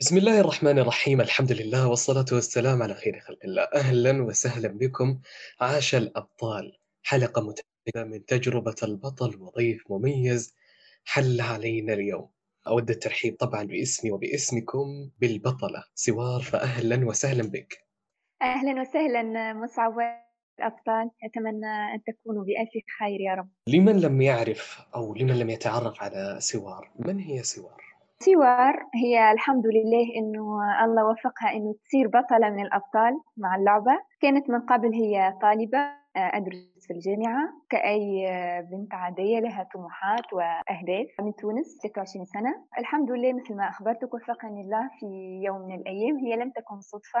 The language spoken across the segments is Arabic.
بسم الله الرحمن الرحيم. الحمد لله والصلاة والسلام على خير خلق الله. أهلا وسهلا بكم. عاش الأبطال. حلقة متجددة من تجربة البطل وضيف مميز. حل علينا اليوم. أود الترحيب طبعا باسمي وباسمكم بالبطلة. سوار فأهلا وسهلا بك. أهلا وسهلا مصعب الأبطال. أتمنى أن تكونوا بألف خير يا رب. لمن لم يعرف أو لمن لم يتعرف على سوار؟ من هي سوار؟ سوار هي الحمد لله إنه الله وفقها إنه تصير بطلة من الأبطال مع اللعبة. كانت من قبل هي طالبة آه، أدرس في الجامعة كأي بنت عادية لها طموحات وأهداف من تونس 26 سنة. الحمد لله مثل ما أخبرتك وفقني الله في يوم من الأيام هي لم تكن صدفة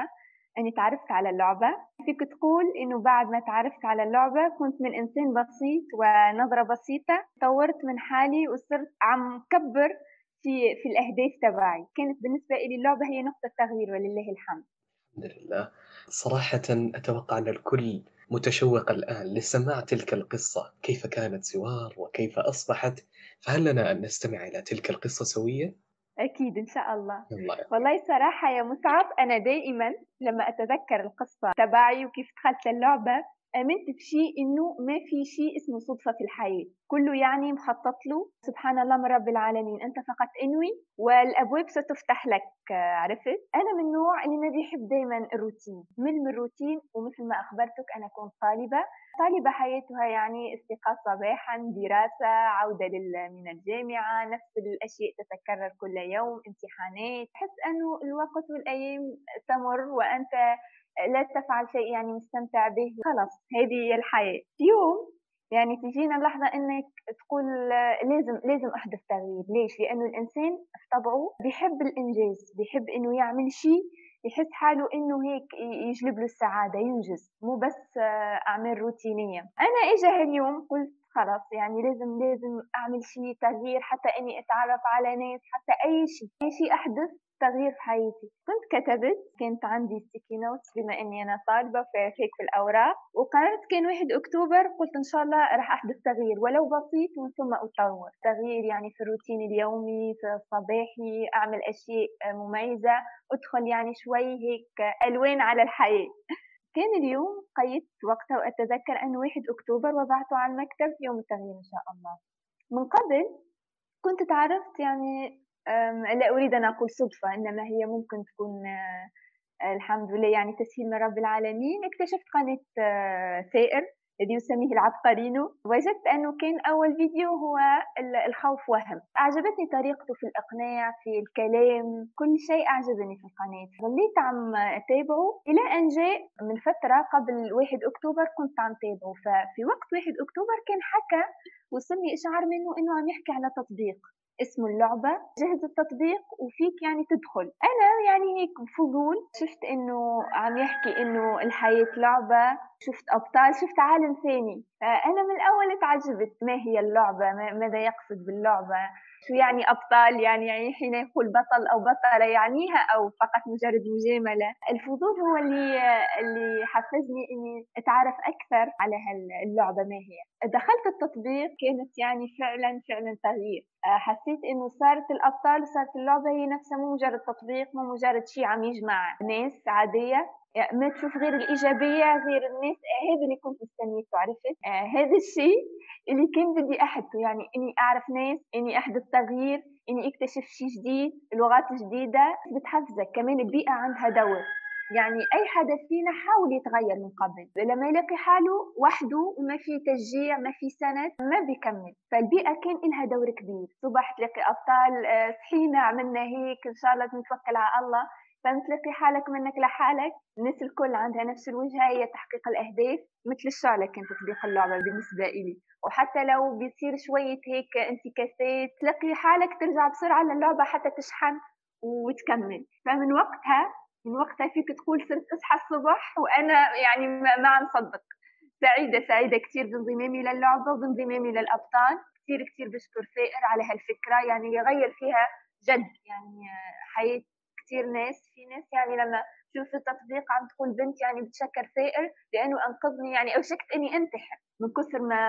أني تعرفت على اللعبة. فيك تقول إنه بعد ما تعرفت على اللعبة كنت من إنسان بسيط ونظرة بسيطة طورت من حالي وصرت عم كبر في في الأهداف تبعي. كانت بالنسبة لي اللعبة هي نقطة تغيير ولله الحمد. الحمد لله صراحة أتوقع أن الكل متشوق الآن لسماع تلك القصة. كيف كانت سوار؟ وكيف أصبحت؟ فهل لنا أن نستمع إلى تلك القصة سويا؟ أكيد إن شاء الله. الله والله صراحة يا مصعب أنا دائما لما أتذكر القصة تبعي وكيف دخلت اللعبة آمنت بشيء إنه ما في شيء اسمه صدفة في الحياة. كله يعني مخطط له. سبحان الله من رب العالمين. أنت فقط إنوي والأبواب ستفتح لك. عرفت؟ أنا من النوع اللي ما بيحب دايما الروتين. مل من الروتين ومثل ما أخبرتك أنا كنت طالبة. طالبة حياتها يعني استيقاظ صباحا دراسة عودة من الجامعة نفس الأشياء تتكرر كل يوم امتحانات. تحس أنه الوقت والأيام تمر وأنت لا تفعل شيء يعني مستمتع به. خلاص هذه هي الحياة. يوم يعني تجينا لحظة إنك تقول لازم لازم أحدث تغيير، ليش؟ لأنه الإنسان في طبعه بيحب الإنجاز، بيحب إنه يعمل شيء يحس حاله إنه هيك يجلب له السعادة ينجز، مو بس أعمال روتينية، أنا اجى هاليوم قلت خلاص يعني لازم لازم أعمل شيء تغيير حتى إني أتعرف على ناس حتى أي شيء. أي شيء أحدث تغيير في حياتي. كنت كتبت كانت عندي sticky notes بما إني أنا طالبة في هيك في الأوراق وقررت كان واحد أكتوبر قلت إن شاء الله راح أحدث تغيير ولو بسيط ومن ثم أطور. تغيير يعني في الروتين اليومي في الصباحي أعمل أشياء مميزة أدخل يعني شوي هيك ألوان على الحياة. كان اليوم قيدت وقتها وأتذكر انه واحد أكتوبر وضعته على المكتب يوم التغيير إن شاء الله. من قبل كنت تعرفت يعني لا أريد أن أقول صدفة إنما هي ممكن تكون آه، الحمد لله يعني تسهيل من رب العالمين. اكتشفت قناة آه، ثائر الذي يسميه العبقرينو وجدت أنه كان أول فيديو هو الخوف وهم. أعجبتني طريقته في الإقناع في الكلام كل شيء أعجبني في القناة. ظليت عم أتابعه إلى أن جاء من فترة قبل واحد أكتوبر كنت عم تابعه. ففي وقت واحد أكتوبر كان حكى وصلني إشعار منه إنه عم يحكي على تطبيق. اسمه اللعبة جهز التطبيق وفيك يعني تدخل. أنا يعني هيك فضول شفت إنه عم يحكي إنه الحياة لعبة شفت أبطال شفت عالم ثاني. فأنا من الأول تعجبت ما هي اللعبة؟ ماذا يقصد باللعبة؟ شو يعني أبطال يعني, يعني حين يقول بطل أو بطلة يعنيها أو فقط مجرد مجاملة. الفضول هو اللي اللي حفزني إني أتعرف أكثر على هاللعبة ما هي. دخلت التطبيق كانت يعني فعلا فعلا تغيير. حسيت إنه صارت الأبطال وصارت اللعبة هي نفسها مو مجرد تطبيق مو مجرد شيء عم يجمع ناس عادية. ما تشوف غير الإيجابية غير الناس. هذا اللي كنت مستنيته عرفت آه هذا الشيء اللي كان بدي أحدثه يعني إني أعرف ناس إني أحدث تغيير إني أكتشف شيء جديد اللغات الجديدة بتحفزك كمان البيئة عندها دور. يعني أي حدا فينا حاول يتغير من قبل. لما يلاقي حاله وحده وما في تشجيع ما في سند ما بيكمل. فالبيئة كان لها دور كبير. صبح تلاقي أبطال آه، صحينا عملنا هيك إن شاء الله نتوكل على الله. فمتلاقي حالك منك لحالك الناس الكل عندها نفس الوجهة هي تحقيق الأهداف مثل الشعلة كانت تطبيق اللعبة بالنسبة إلي. وحتى لو بيصير شوية هيك انتكاسات تلاقي حالك ترجع بسرعة للعبة حتى تشحن وتكمل. فمن وقتها من وقتها فيك تقول صرت أصحى الصبح وأنا يعني ما عم صدق. سعيدة سعيدة كثير بانضمامي للعبة وبانضمامي للأبطال. كثير كثير بشكر ثائر على هالفكرة. يعني يغير فيها جد يعني حياة كثير ناس في ناس يعني لما شوف التطبيق عم تقول بنت يعني بتشكر ثائر لأنه أنقذني يعني اوشكت إني أنتحر من كثر ما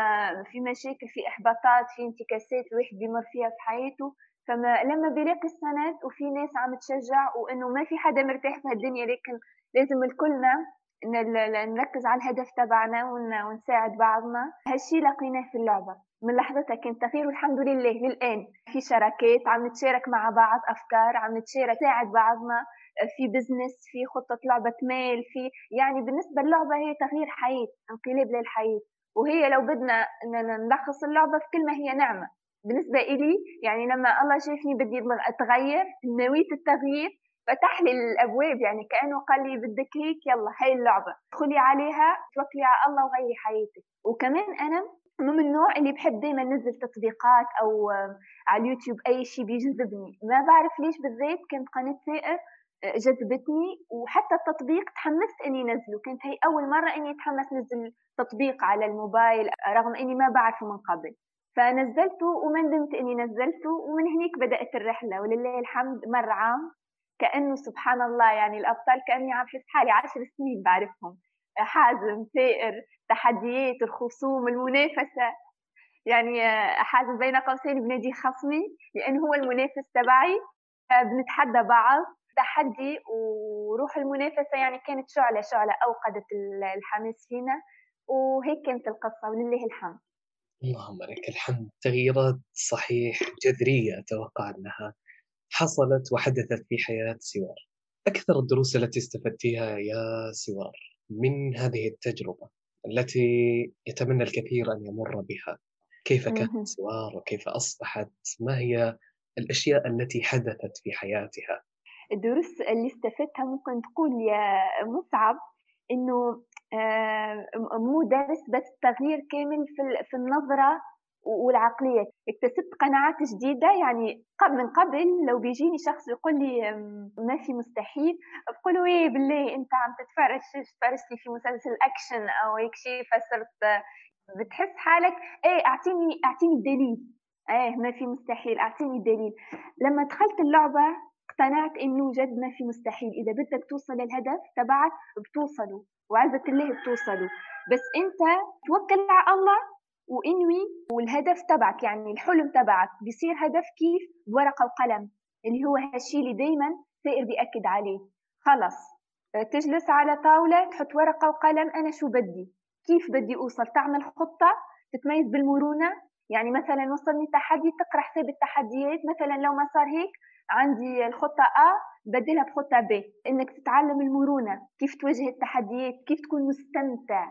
في مشاكل في إحباطات في انتكاسات الواحد بيمر فيها في حياته. فلما بيلاقي السند وفي ناس عم تشجع وإنه ما في حدا مرتاح في هالدنيا لكن لازم الكلنا نركز على الهدف تبعنا ونساعد بعضنا. هالشي لقيناه في اللعبة. من لحظتها كان تغيير والحمد لله للآن. في شراكات عم نتشارك مع بعض أفكار عم نتشارك نساعد بعضنا في بزنس في خطة لعبة مال في يعني بالنسبة للعبة هي تغيير حياة انقلاب للحياة. وهي لو بدنا نلخص اللعبة في كلمة هي نعمة. بالنسبة إلي يعني لما الله شافني بدي أتغير نويت التغيير فتح لي الأبواب يعني كأنه قال لي بدك هيك يلا هاي اللعبة ادخلي عليها توكلي على الله وغيري حياتك. وكمان أنا من النوع اللي بحب دائما نزل تطبيقات أو على اليوتيوب أي شيء بيجذبني ما بعرف ليش بالذات كانت قناة سائر آه، جذبتني وحتى التطبيق تحمست إني نزله. كانت هي أول مرة إني أتحمس نزل تطبيق على الموبايل رغم إني ما بعرفه من قبل. فنزلته وما ندمت إني نزلته ومن هنيك بدأت الرحلة. ولله الحمد مر عام كأنه سبحان الله يعني الأبطال كأني عم بحس حالي عشر سنين بعرفهم. حازم ثائر تحديات الخصوم المنافسة. يعني حازم بين قوسين بنادي خصمي لأنه هو المنافس تبعي. بنتحدى بعض. تحدي وروح المنافسة يعني كانت شعلة شعلة أوقدت الحماس فينا. وهيك كانت القصة ولله الحمد. اللهم لك الحمد. تغييرات صحيح جذرية أتوقع أنها حصلت وحدثت في حياة سوار. أكثر الدروس التي استفدتيها يا سوار؟ من هذه التجربة التي يتمنى الكثير أن يمر بها. كيف كانت سوار وكيف أصبحت؟ ما هي الأشياء التي حدثت في حياتها؟ الدروس اللي استفدتها ممكن تقول يا مصعب إنه آه، مو درس بس تغيير كامل في النظرة والعقلية. اكتسبت قناعات جديدة يعني من قبل لو بيجيني شخص يقول لي ما في مستحيل. بقول له إيه بالله أنت عم تتفرج لي في مسلسل أكشن أو هيك شيء فصرت بتحس حالك؟ إيه أعطيني أعطيني الدليل. إيه ما في مستحيل أعطيني الدليل. لما دخلت اللعبة اقتنعت إنه جد ما في مستحيل. إذا بدك توصل للهدف تبعك بتوصله وعزة الله بتوصله بس أنت توكل على الله وإنوي والهدف تبعك يعني الحلم تبعك بيصير هدف كيف؟ بورقة وقلم اللي هو هالشيء اللي دائما سائر بيأكد عليه. خلص تجلس على طاولة تحط ورقة وقلم أنا شو بدي؟ كيف بدي أوصل؟ تعمل خطة؟ تتميز بالمرونة؟ يعني مثلا وصلني تحدي تقرأ حساب التحديات. مثلا لو ما صار هيك عندي الخطة A بدلها بخطة B. إنك تتعلم المرونة كيف تواجه التحديات كيف تكون مستمتع.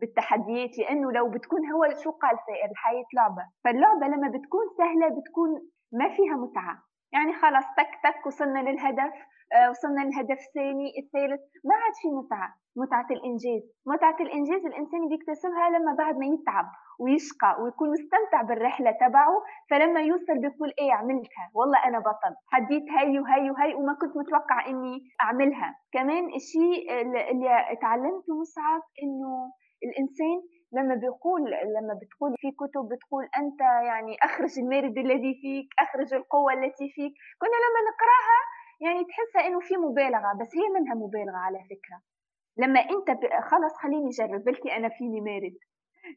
بالتحديات لأنه لو بتكون هو شو قال سائر الحياة لعبة. فاللعبة لما بتكون سهلة بتكون ما فيها متعة. يعني خلص تك تك وصلنا للهدف آه، وصلنا للهدف الثاني الثالث. ما عاد في متعة. متعة الإنجاز. متعة الإنجاز الإنسان بيكتسبها لما بعد ما يتعب ويشقى ويكون مستمتع بالرحلة تبعه فلما يوصل بيقول إيه عملتها والله أنا بطل. حديت هاي وهاي وهاي وما كنت متوقع إني أعملها. كمان الشيء اللي تعلمته مصعب إنه الإنسان لما بيقول لما بتقول في كتب بتقول أنت يعني أخرج المارد الذي فيك أخرج القوة التي فيك. كنا لما نقرأها يعني تحسها إنه في مبالغة بس هي منها مبالغة على فكرة. لما أنت خلص خليني أجرب بلكي أنا فيني مارد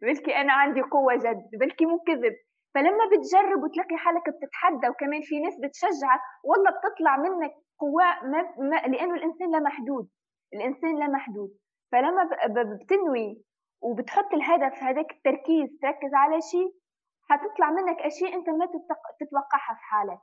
بلكي أنا عندي قوة جد بلكي مو كذب. فلما بتجرب وتلاقي حالك بتتحدى وكمان في ناس بتشجعك والله بتطلع منك قوة ما, ما لأنه الإنسان لا محدود الإنسان لا محدود. فلما بتنوي وبتحط الهدف هذاك التركيز تركز على شيء حتطلع منك أشياء أنت ما تتوقعها في حالك.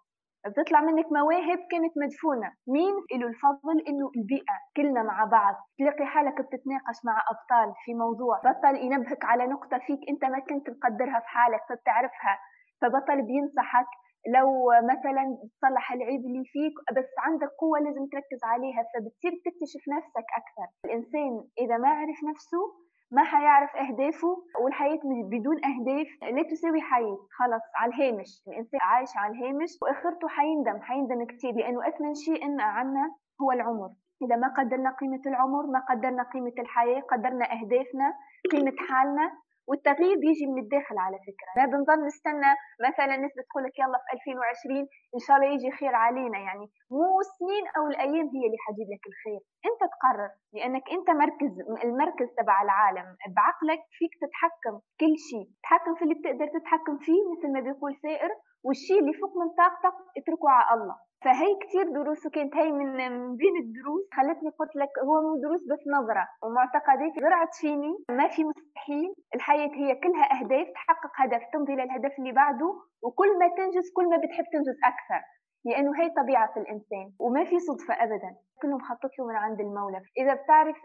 بتطلع منك مواهب كانت مدفونة. مين؟ له الفضل إنه البيئة كلنا مع بعض. تلاقي حالك بتتناقش مع أبطال في موضوع. بطل ينبهك على نقطة فيك أنت ما كنت مقدرها في حالك فبتعرفها. فبطل بينصحك. لو مثلا تصلح العيب اللي فيك بس عندك قوة لازم تركز عليها فبتصير تكتشف نفسك أكثر. الإنسان إذا ما عرف نفسه ما حيعرف أهدافه والحياة بدون أهداف. لا تساوي حياة خلص على الهامش. الإنسان عايش على الهامش وآخرته حيندم حيندم كثير لأنه أثمن شيء عنا هو العمر. إذا ما قدرنا قيمة العمر ما قدرنا قيمة الحياة قدرنا أهدافنا قيمة حالنا والتغيير بيجي من الداخل على فكرة. ما بنضل نستنى مثلا الناس بتقول لك يلا في 2020 إن شاء الله يجي خير علينا. يعني مو السنين أو الأيام هي اللي حتجيب لك الخير. أنت تقرر لأنك أنت مركز المركز تبع العالم. بعقلك فيك تتحكم كل شيء. تتحكم في اللي بتقدر تتحكم فيه مثل ما بيقول سائر. والشيء اللي فوق من طاقتك اتركه على الله. فهي كتير دروس وكانت هي من بين الدروس خلتني قلت لك هو مو دروس بس نظرة. ومعتقدات زرعت فيني. ما في مستحيل. الحياة هي كلها أهداف. تحقق هدف. تمضي للهدف اللي بعده. وكل ما تنجز كل ما بتحب تنجز أكثر. لأنه هي طبيعة في الإنسان. وما في صدفة أبدا. كله مخطط له من عند المولى. إذا بتعرف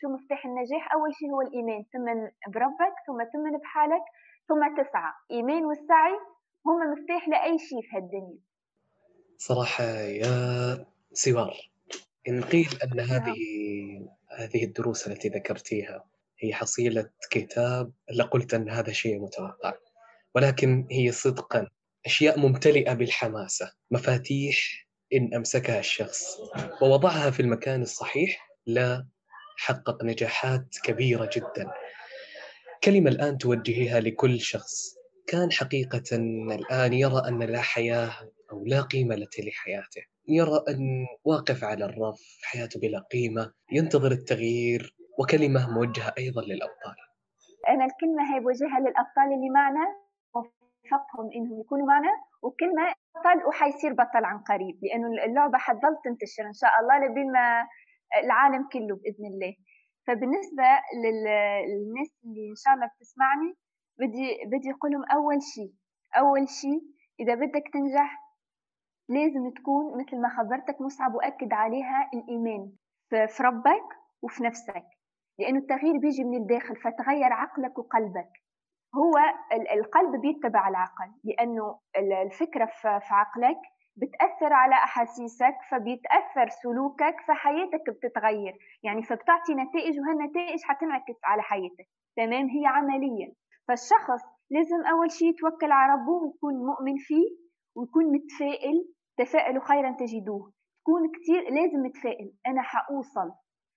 شو مفتاح النجاح أول شيء هو الإيمان. ثم بربك ثم تمن بحالك ثم تسعى. إيمان والسعي هم مفتاح لأي شيء في هالدنيا. صراحة يا سوار إن قيل أن نعم. هذه هذه الدروس التي ذكرتيها هي حصيلة كتاب لقلت أن هذا شيء متوقع ولكن هي صدقا أشياء ممتلئة بالحماسة مفاتيح إن أمسكها الشخص ووضعها في المكان الصحيح لا حقق نجاحات كبيرة جدا. كلمة الآن توجهيها لكل شخص. كان حقيقة الآن يرى أن لا حياة أو لا قيمة لحياته. يرى أن واقف على الرف حياته بلا قيمة ينتظر التغيير وكلمة موجهة أيضا للأبطال. أنا الكلمة هي بوجهها للأبطال اللي معنا وفقهم إنهم يكونوا معنا وكلمة بطل وحيصير بطل عن قريب لأنه اللعبة حتضل تنتشر إن شاء الله لبين ما العالم كله بإذن الله. فبالنسبة للناس اللي إن شاء الله بتسمعني بدي بدي أقولهم أول شيء أول شيء إذا بدك تنجح لازم تكون مثل ما خبرتك مصعب وأكد عليها الإيمان في ربك وفي نفسك لأنه التغيير بيجي من الداخل فتغير عقلك وقلبك. هو القلب بيتبع العقل لأنه الفكرة في عقلك بتأثر على أحاسيسك فبيتأثر سلوكك فحياتك بتتغير. يعني فبتعطي نتائج وهالنتائج حتنعكس على حياتك. تمام؟ هي عملية. فالشخص لازم أول شيء يتوكل على ربه ويكون مؤمن فيه ويكون متفائل تفائلوا خيرا تجدوه. تكون كتير لازم متفائل أنا حأوصل.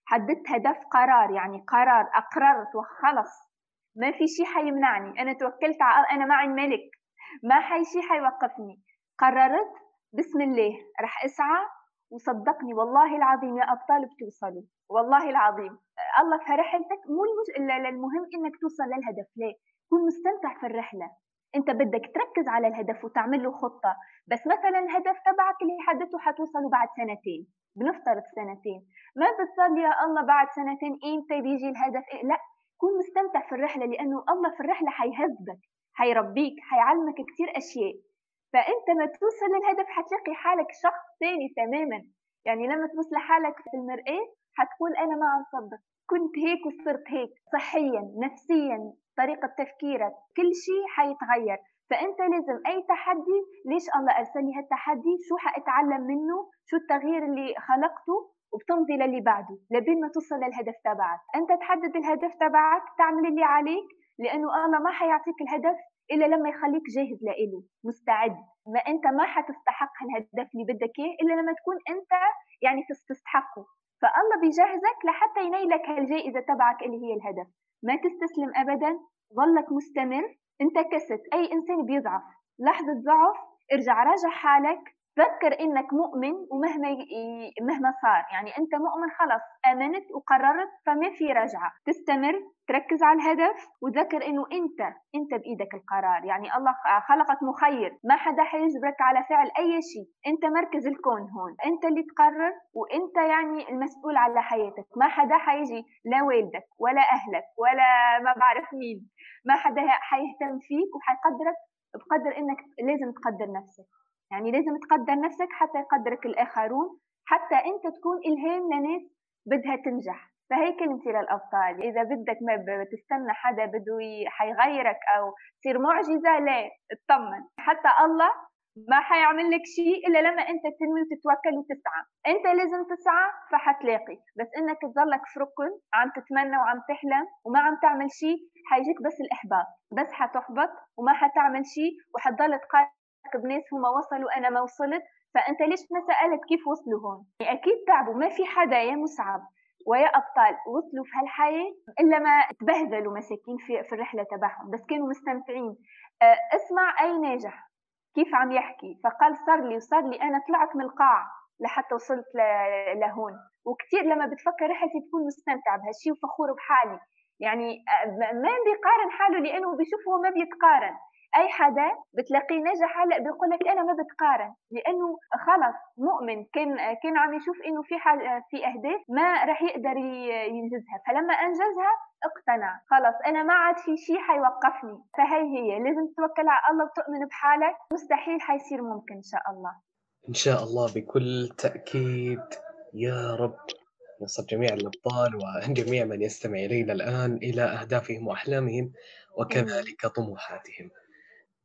حددت هدف قرار. يعني قرار أقررت وخلص. ما في شيء حيمنعني. أنا توكلت على أنا معي الملك. ما حي شيء حيوقفني. قررت. بسم الله. رح أسعى. وصدقني. والله العظيم يا أبطال بتوصلوا. والله العظيم. الله في رحلتك مو المهم إنك توصل للهدف. ليه كون مستمتع في الرحلة. أنت بدك تركز على الهدف وتعمل له خطة. بس مثلا الهدف تبعك اللي حددته حتوصله بعد سنتين. بنفترض سنتين. ما بتصلي يا الله بعد سنتين إمتى بيجي الهدف؟ إيه؟ لا. كون مستمتع في الرحلة لأنه الله في الرحلة حيهذبك حيربيك حيعلمك كثير أشياء. فأنت ما توصل للهدف حتلاقي حالك شخص ثاني تماما. يعني لما تبص لحالك في المرآة حتقول أنا ما عم صدق. كنت هيك وصرت هيك صحيا نفسيا. طريقة تفكيرك كل شيء حيتغير. فأنت لازم أي تحدي ليش الله أرسل لي هالتحدي؟ شو حأتعلم منه؟ شو التغيير اللي خلقته؟ وبتمضي للي بعده لبين ما توصل للهدف تبعك. أنت تحدد الهدف تبعك تعمل اللي عليك لأنه الله ما حيعطيك الهدف إلا لما يخليك جاهز لإله مستعد. ما أنت ما حتستحق الهدف اللي بدك إياه إلا لما تكون أنت يعني تستحقه. فالله بيجهزك لحتى ينيلك هالجائزة تبعك اللي هي الهدف. ما تستسلم أبدا ظلك مستمر انتكست أي إنسان بيضعف لحظة ضعف ارجع راجع حالك. تذكر إنك مؤمن ومهما مهما صار. يعني أنت مؤمن خلص آمنت وقررت فما في رجعة. تستمر تركز على الهدف وتذكر إنه أنت أنت بإيدك القرار. يعني الله خلقك مخير. ما حدا حيجبرك على فعل أي شيء. أنت مركز الكون هون. أنت اللي تقرر وأنت يعني المسؤول على حياتك. ما حدا حيجي لا والدك ولا أهلك ولا ما بعرف مين. ما حدا حيهتم فيك وحيقدرك بقدر إنك لازم تقدر نفسك. يعني لازم تقدر نفسك حتى يقدرك الآخرون حتى أنت تكون إلهام لناس بدها تنجح. فهي كلمتي للأبطال. إذا بدك ما بتستنى حدا بده حيغيرك أو تصير معجزة لا اطمن. حتى الله ما حيعمل لك شيء إلا لما أنت تنوي وتتوكل وتسعى. أنت لازم تسعى فحتلاقي. بس إنك تظلك في ركن عم تتمنى وعم تحلم وما عم تعمل شيء حيجيك بس الإحباط. بس حتحبط وما حتعمل شيء وحتضل تقارن بناس هم وصلوا أنا ما وصلت. فأنت ليش ما سألت كيف وصلوا هون؟ يعني أكيد تعبوا ما في حدا يا مصعب ويا أبطال وصلوا في هالحياة إلا ما تبهدلوا مساكين في, في الرحلة تبعهم. بس كانوا مستمتعين. أه، اسمع أي ناجح كيف عم يحكي. فقال صار لي وصار لي أنا طلعت من القاع لحتى وصلت لهون. وكثير لما بتفكر رحلتي تكون مستمتع بهالشيء وفخور بحالي. يعني أه، ما بيقارن حاله لأنه بيشوف هو ما بيتقارن. أي حدا بتلاقيه نجح هلأ بيقول لك أنا ما بتقارن لأنه خلص مؤمن كان كان عم يشوف إنه في في أهداف ما راح يقدر ينجزها فلما أنجزها اقتنع خلص أنا ما عاد في شيء حيوقفني فهي هي لازم تتوكل على الله وتؤمن بحالك مستحيل حيصير ممكن إن شاء الله. إن شاء الله بكل تأكيد يا رب. نصر جميع الأبطال وجميع من يستمع إلينا الآن إلى أهدافهم وأحلامهم وكذلك طموحاتهم.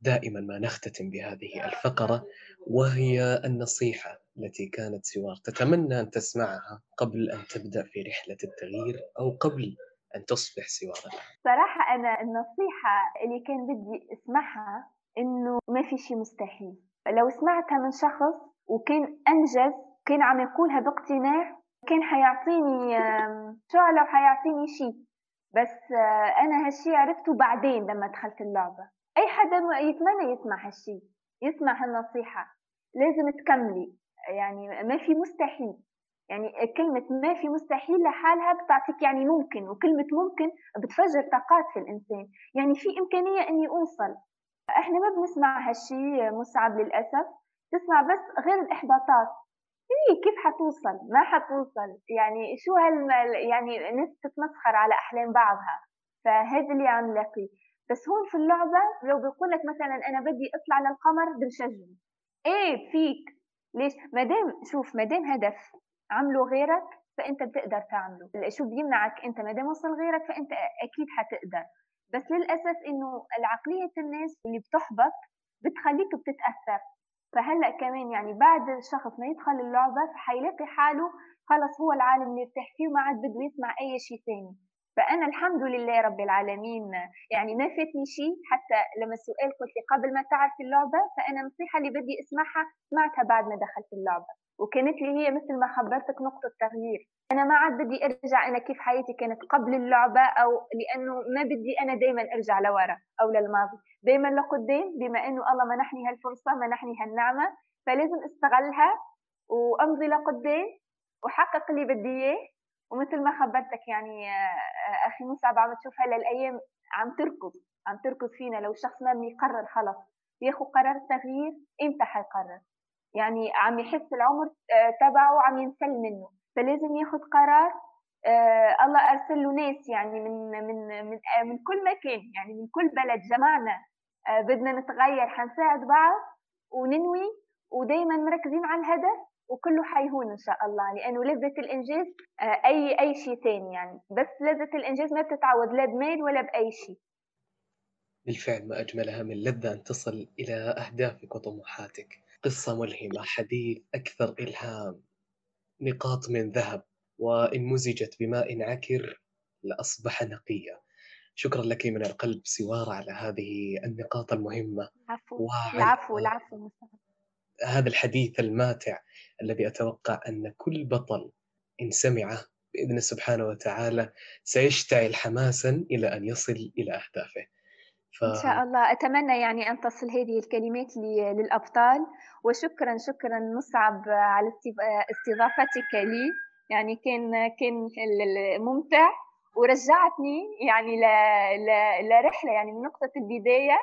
دائما ما نختتم بهذه الفقرة وهي النصيحة التي كانت سوار تتمنى أن تسمعها قبل أن تبدأ في رحلة التغيير أو قبل أن تصبح سوار صراحة أنا النصيحة اللي كان بدي أسمعها إنه ما في شيء مستحيل. لو سمعتها من شخص وكان أنجز كان عم يقولها باقتناع كان حيعطيني شعلة وحيعطيني شيء بس آه، أنا هالشي عرفته بعدين لما دخلت اللعبة. أي حدا يتمنى يسمع هالشي يسمع هالنصيحة. لازم تكملي. يعني ما في مستحيل. يعني كلمة ما في مستحيل لحالها بتعطيك يعني ممكن وكلمة ممكن بتفجر طاقات في الإنسان. يعني في إمكانية إني أوصل. إحنا ما بنسمع هالشي مصعب للأسف. تسمع بس غير الإحباطات. إيه كيف حتوصل؟ ما حتوصل. يعني شو هال يعني ناس تتمسخر على أحلام بعضها. فهذا اللي عم نلاقيه بس هون في اللعبة لو بيقول لك مثلا أنا بدي أطلع للقمر بنشجعه إيه فيك؟ ليش؟ ما دام شوف ما دام هدف عمله غيرك فأنت بتقدر تعمله. شو بيمنعك؟ أنت ما دام وصل غيرك فأنت أكيد حتقدر. بس للأسف إنه العقلية الناس اللي بتحبط بتخليك بتتأثر. فهلأ كمان يعني بعد الشخص ما يدخل اللعبة فحيلاقي حاله خلص هو العالم اللي يرتاح فيه وما عاد بده يسمع أي شيء ثاني فأنا الحمد لله رب العالمين يعني ما فاتني شيء حتى لما السؤال قلت لي قبل ما تعرف اللعبة فأنا النصيحة اللي بدي أسمعها سمعتها بعد ما دخلت اللعبة. وكانت لي هي مثل ما خبرتك نقطة تغيير. أنا ما عاد بدي أرجع أنا كيف حياتي كانت قبل اللعبة أو لأنه ما بدي أنا دايما أرجع لورا أو للماضي. دايما لقدام بما أنه الله منحني هالفرصة منحني هالنعمة فلازم أستغلها وأمضي لقدام وحقق اللي بدي إياه. ومثل ما خبرتك يعني أخي مصعب عم تشوف هلا الأيام عم تركض عم تركض فينا. لو الشخص ما يقرر خلص ياخذ قرار التغيير إمتى حيقرر؟ يعني عم يحس العمر آه، تبعه عم ينسل منه. فلازم ياخذ قرار آه الله أرسل له ناس يعني من من من آه من كل مكان يعني من كل بلد. جمعنا آه بدنا نتغير حنساعد بعض وننوي ودائما مركزين على الهدف. وكله حيهون إن شاء الله لأنه لذة الإنجاز آه، أي أي شيء ثاني يعني. بس لذة الإنجاز ما بتتعوض لا بمال ولا بأي شيء. بالفعل ما اجملها من لذه أن تصل إلى أهدافك وطموحاتك. قصة ملهمة حديث أكثر إلهام نقاط من ذهب وإن مزجت بماء عكر لأصبح نقيا شكرا لك من القلب سواره على هذه النقاط المهمة. العفو العفو العفو. هذا الحديث الماتع الذي أتوقع أن كل بطل إن سمعه بإذن سبحانه وتعالى سيشتعل حماسا إلى أن يصل إلى أهدافه. ف... إن شاء الله. أتمنى يعني أن تصل هذه الكلمات للأبطال. وشكرا شكرا مصعب على استضافتك لي. يعني كان كان ممتع ورجعتني يعني ل... ل... لرحلة يعني من نقطة البداية.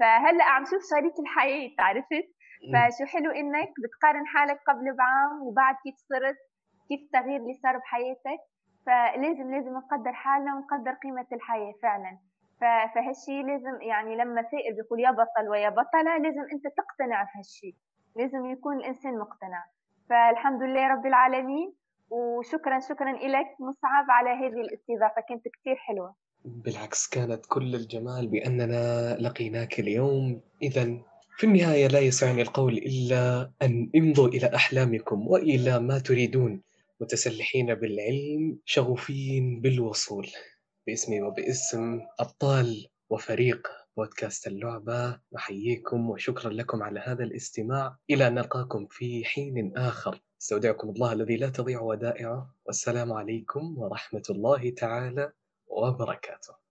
فهلأ عم شوف شريك الحياة عرفت فشو حلو إنك بتقارن حالك قبل بعام وبعد كيف صرت كيف التغيير اللي صار بحياتك. فلازم لازم نقدر حالنا ونقدر قيمة الحياة فعلا. فهالشي لازم يعني لما سائل بيقول يا بطل ويا بطلة لازم أنت تقتنع بهالشي. لازم يكون الإنسان مقتنع. فالحمد لله رب العالمين وشكرا شكرا لك مصعب على هذه الاستضافة. كانت كثير حلوة. بالعكس كانت كل الجمال بأننا لقيناك اليوم. إذا في النهاية لا يسعني القول إلا أن امضوا إلى أحلامكم وإلى ما تريدون متسلحين بالعلم شغوفين بالوصول. باسمي وباسم أبطال وفريق بودكاست اللعبة نحييكم وشكرا لكم على هذا الاستماع. إلى أن نلقاكم في حين آخر. استودعكم الله الذي لا تضيع ودائعه. والسلام عليكم ورحمة الله تعالى وبركاته.